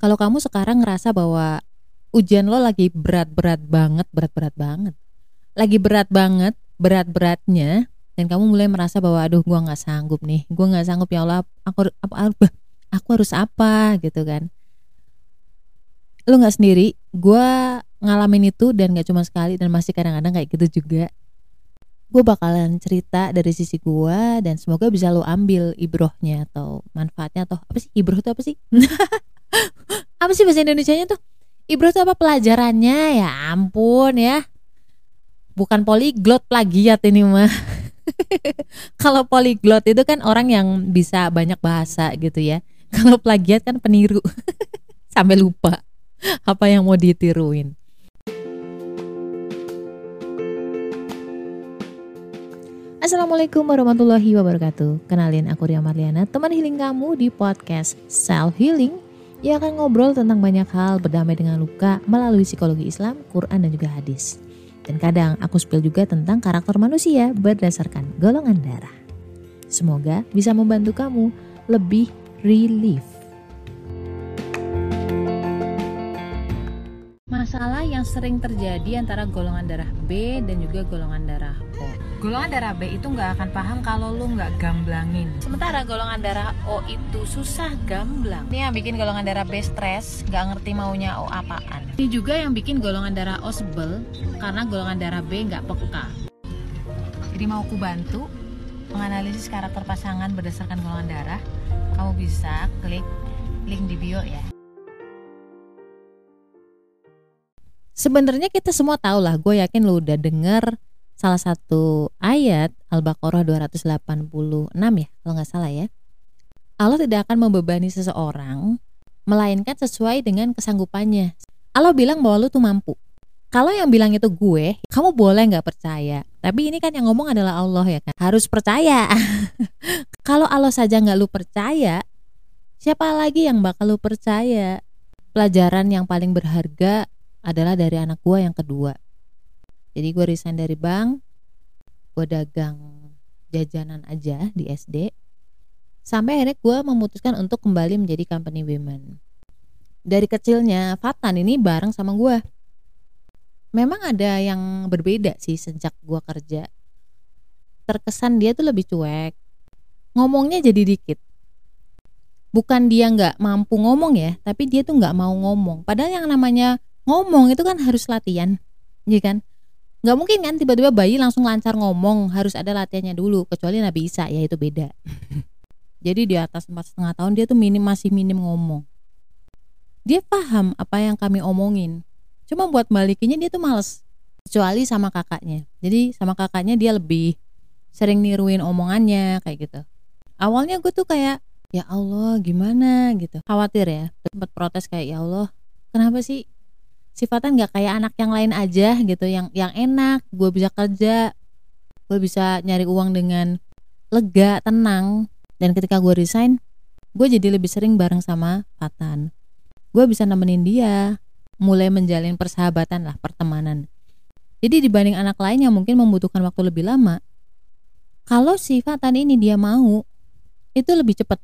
kalau kamu sekarang ngerasa bahwa ujian lo lagi berat-berat banget, berat-berat banget, lagi berat banget, berat-beratnya, dan kamu mulai merasa bahwa aduh gua nggak sanggup nih, gua nggak sanggup ya Allah, aku apa, apa aku harus apa gitu kan? Lo nggak sendiri, gua ngalamin itu dan gak cuma sekali dan masih kadang-kadang kayak gitu juga. Gue bakalan cerita dari sisi gue dan semoga bisa lo ambil ibrohnya atau manfaatnya atau apa sih ibroh itu apa sih? apa sih bahasa Indonesia-nya tuh? Ibroh itu apa pelajarannya? Ya ampun ya. Bukan poliglot plagiat ini mah. Kalau poliglot itu kan orang yang bisa banyak bahasa gitu ya. Kalau plagiat kan peniru. Sampai lupa apa yang mau ditiruin. Assalamualaikum warahmatullahi wabarakatuh Kenalin aku Ria Marliana Teman healing kamu di podcast Self Healing Yang akan ngobrol tentang banyak hal Berdamai dengan luka Melalui psikologi Islam, Quran dan juga hadis. Dan kadang aku spill juga tentang karakter manusia Berdasarkan golongan darah. Semoga bisa membantu kamu Lebih relief. Masalah yang sering terjadi antara golongan darah B dan juga golongan darah O golongan darah B itu nggak akan paham kalau lu nggak gamblangin. Sementara golongan darah O itu susah gamblang. Ini yang bikin golongan darah B stres nggak ngerti maunya O apaan. Ini juga yang bikin golongan darah O sebel karena golongan darah B nggak peka. Jadi mau ku bantu menganalisis karakter pasangan berdasarkan golongan darah kamu bisa klik link di bio ya. Sebenarnya kita semua tahu lah, gue yakin lu udah denger salah satu ayat Al-Baqarah 286 ya kalau nggak salah ya. Allah tidak akan membebani seseorang melainkan sesuai dengan kesanggupannya. Allah bilang bahwa lu tuh mampu. Kalau yang bilang itu gue kamu boleh nggak percaya. Tapi ini kan yang ngomong adalah Allah ya kan? Harus percaya. Kalau Allah saja nggak lu percaya siapa lagi yang bakal lu percaya? Pelajaran yang paling berharga adalah dari anak gue yang kedua jadi gue resign dari bank gue dagang jajanan aja di SD sampai akhirnya gue memutuskan untuk kembali menjadi company women. Dari kecilnya Fatan ini bareng sama gue memang ada yang berbeda sih sejak gue kerja. Terkesan dia tuh lebih cuek. Ngomongnya jadi dikit. Bukan dia nggak mampu ngomong ya tapi dia tuh nggak mau ngomong. Padahal yang namanya ngomong itu kan harus latihan ya kan nggak mungkin kan tiba-tiba bayi langsung lancar ngomong harus ada latihannya dulu kecuali Nabi Isa ya itu beda. Jadi di atas empat setengah tahun dia tuh minim masih minim ngomong. Dia paham apa yang kami omongin cuma buat balikinnya dia tuh males kecuali sama kakaknya. Jadi sama kakaknya dia lebih sering niruin omongannya kayak gitu. Awalnya gue tuh kayak ya Allah gimana? gitu. Khawatir ya sempat protes kayak ya Allah kenapa sih sifatnya nggak kayak anak yang lain aja gitu yang yang enak gue bisa kerja gue bisa nyari uang dengan lega tenang. Dan ketika gue resign gue jadi lebih sering bareng sama Fatan. Gue bisa nemenin dia mulai menjalin persahabatan lah pertemanan. Jadi dibanding anak lain yang mungkin membutuhkan waktu lebih lama kalau si Fatan ini dia mau itu lebih cepat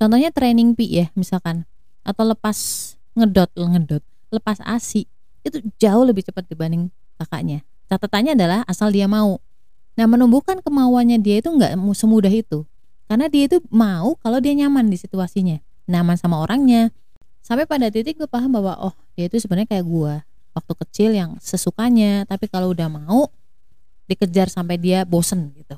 contohnya training pi ya misalkan. Atau lepas ngedot ngedot lepas ASI itu jauh lebih cepat dibanding kakaknya. Catatannya adalah asal dia mau. Nah menumbuhkan kemauannya dia itu nggak semudah itu. Karena dia itu mau kalau dia nyaman di situasinya. Nyaman sama orangnya. Sampai pada titik gue paham bahwa oh dia itu sebenarnya kayak gue. Waktu kecil yang sesukanya. Tapi kalau udah mau dikejar sampai dia bosen gitu.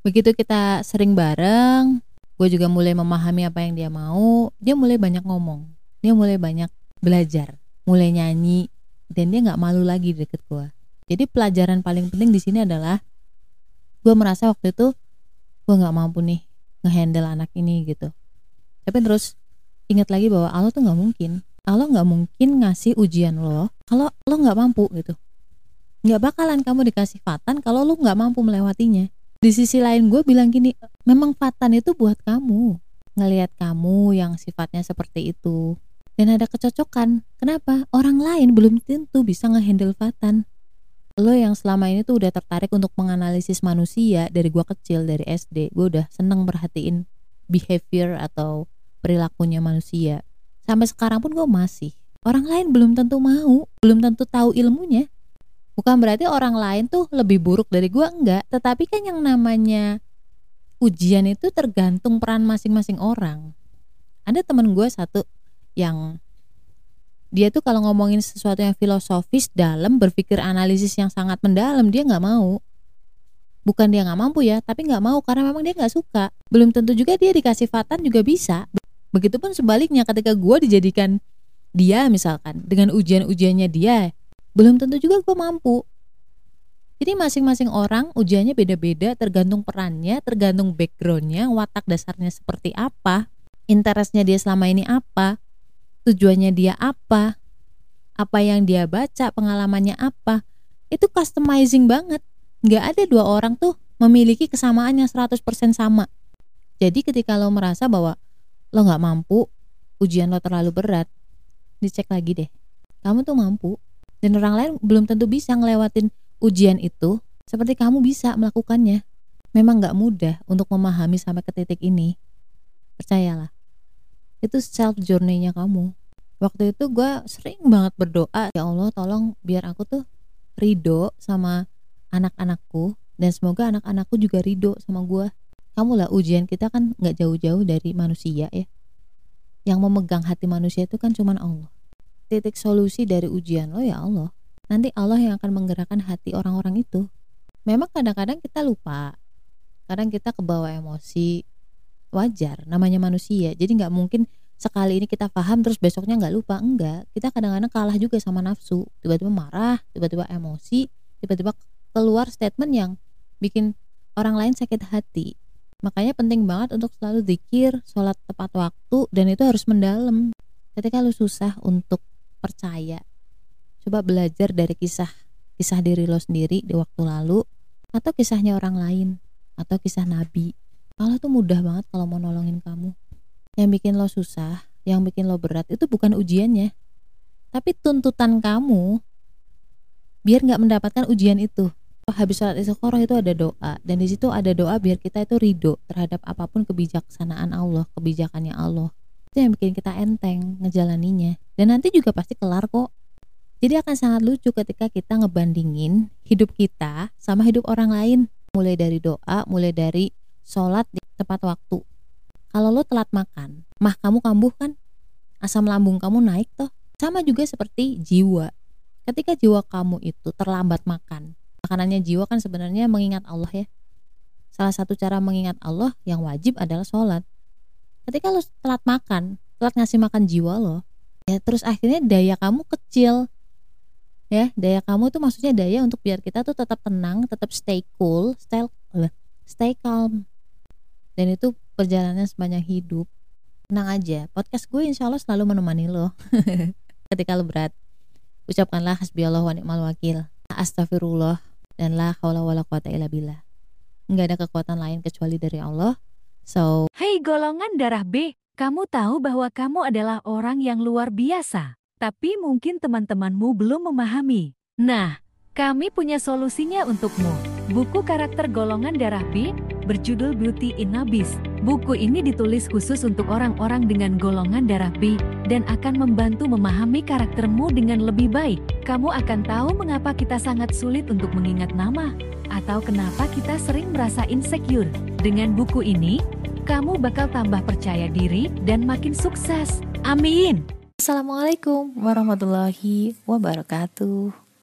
Begitu kita sering bareng. Gue juga mulai memahami apa yang dia mau. Dia mulai banyak ngomong. Dia mulai banyak belajar mulai nyanyi dan dia nggak malu lagi deket gue jadi pelajaran paling penting di sini adalah gue merasa waktu itu gue nggak mampu nih ngehandle anak ini gitu. Tapi terus ingat lagi bahwa Allah tuh nggak mungkin. Allah nggak mungkin ngasih ujian lo kalau lo nggak mampu gitu. Nggak bakalan kamu dikasih fatan kalau lo nggak mampu melewatinya. Di sisi lain gue bilang gini memang fatan itu buat kamu. Ngelihat kamu yang sifatnya seperti itu dan ada kecocokan. Kenapa? Orang lain belum tentu bisa ngehandle Fatan. Lo yang selama ini tuh udah tertarik untuk menganalisis manusia dari gua kecil dari SD, gue udah seneng perhatiin behavior atau perilakunya manusia. sampai sekarang pun gue masih orang lain belum tentu mau belum tentu tahu ilmunya bukan berarti orang lain tuh lebih buruk dari gue enggak tetapi kan yang namanya ujian itu tergantung peran masing-masing orang ada temen gue satu yang dia tuh kalau ngomongin sesuatu yang filosofis dalam berpikir analisis yang sangat mendalam dia nggak mau. Bukan dia nggak mampu ya tapi nggak mau karena memang dia nggak suka. Belum tentu juga dia dikasih fatan juga bisa. Begitupun sebaliknya ketika gue dijadikan dia misalkan dengan ujian-ujiannya dia belum tentu juga gue mampu. Jadi masing-masing orang ujiannya beda-beda tergantung perannya tergantung backgroundnya watak dasarnya seperti apa interestnya dia selama ini apa tujuannya dia apa, apa yang dia baca, pengalamannya apa, itu customizing banget. Nggak ada dua orang tuh memiliki kesamaan yang 100% sama. Jadi ketika lo merasa bahwa lo nggak mampu, ujian lo terlalu berat, dicek lagi deh. Kamu tuh mampu, dan orang lain belum tentu bisa ngelewatin ujian itu seperti kamu bisa melakukannya. Memang nggak mudah untuk memahami sampai ke titik ini. Percayalah itu self journey-nya kamu. Waktu itu gue sering banget berdoa ya Allah tolong biar aku tuh ridho sama anak-anakku dan semoga anak-anakku juga ridho sama gue kamu lah ujian kita kan nggak jauh-jauh dari manusia ya. Yang memegang hati manusia itu kan cuman Allah. Titik solusi dari ujian lo ya Allah. Nanti Allah yang akan menggerakkan hati orang-orang itu. Memang kadang-kadang kita lupa. Kadang kita kebawa emosi wajar namanya manusia. Jadi nggak mungkin sekali ini kita paham terus besoknya nggak lupa. Enggak kita kadang-kadang kalah juga sama nafsu. Tiba-tiba marah tiba-tiba emosi tiba-tiba keluar statement yang bikin orang lain sakit hati. Makanya penting banget untuk selalu zikir sholat tepat waktu dan itu harus mendalam. Ketika lu susah untuk percaya coba belajar dari kisah kisah diri lo sendiri di waktu lalu atau kisahnya orang lain atau kisah nabi Allah tuh mudah banget kalau mau nolongin kamu. Yang bikin lo susah yang bikin lo berat itu bukan ujiannya. Tapi tuntutan kamu biar nggak mendapatkan ujian itu. Habis sholat istiqoroh itu ada doa dan di situ ada doa biar kita itu ridho terhadap apa pun kebijaksanaan Allah kebijakannya Allah. Itu yang bikin kita enteng ngejalaninya. Dan nanti juga pasti kelar kok. Jadi akan sangat lucu ketika kita ngebandingin hidup kita sama hidup orang lain. Mulai dari doa mulai dari sholat di tepat waktu. Kalau lo telat makan, mah kamu kambuh kan? Asam lambung kamu naik toh. Sama juga seperti jiwa. Ketika jiwa kamu itu terlambat makan, makanannya jiwa kan sebenarnya mengingat Allah ya. Salah satu cara mengingat Allah yang wajib adalah sholat. Ketika lo telat makan, telat ngasih makan jiwa lo, ya terus akhirnya daya kamu kecil, ya daya kamu itu maksudnya daya untuk biar kita tuh tetap tenang tetap stay cool stay stay calm dan itu perjalanan sepanjang hidup. Tenang aja podcast gue insya Allah selalu menemani lo. Ketika lo berat ucapkanlah hasbiyallah wa ni'mal wakil. Astagfirullah dan la haula wala quwata illa billah. Nggak ada kekuatan lain kecuali dari Allah. So Hey golongan darah B kamu tahu bahwa kamu adalah orang yang luar biasa. Tapi mungkin teman-temanmu belum memahami. Nah kami punya solusinya untukmu. Buku karakter golongan darah B berjudul Beauty in Abyss. Buku ini ditulis khusus untuk orang-orang dengan golongan darah B dan akan membantu memahami karaktermu dengan lebih baik. Kamu akan tahu mengapa kita sangat sulit untuk mengingat nama atau kenapa kita sering merasa insecure. Dengan buku ini, kamu bakal tambah percaya diri dan makin sukses. Amin. Assalamualaikum warahmatullahi wabarakatuh.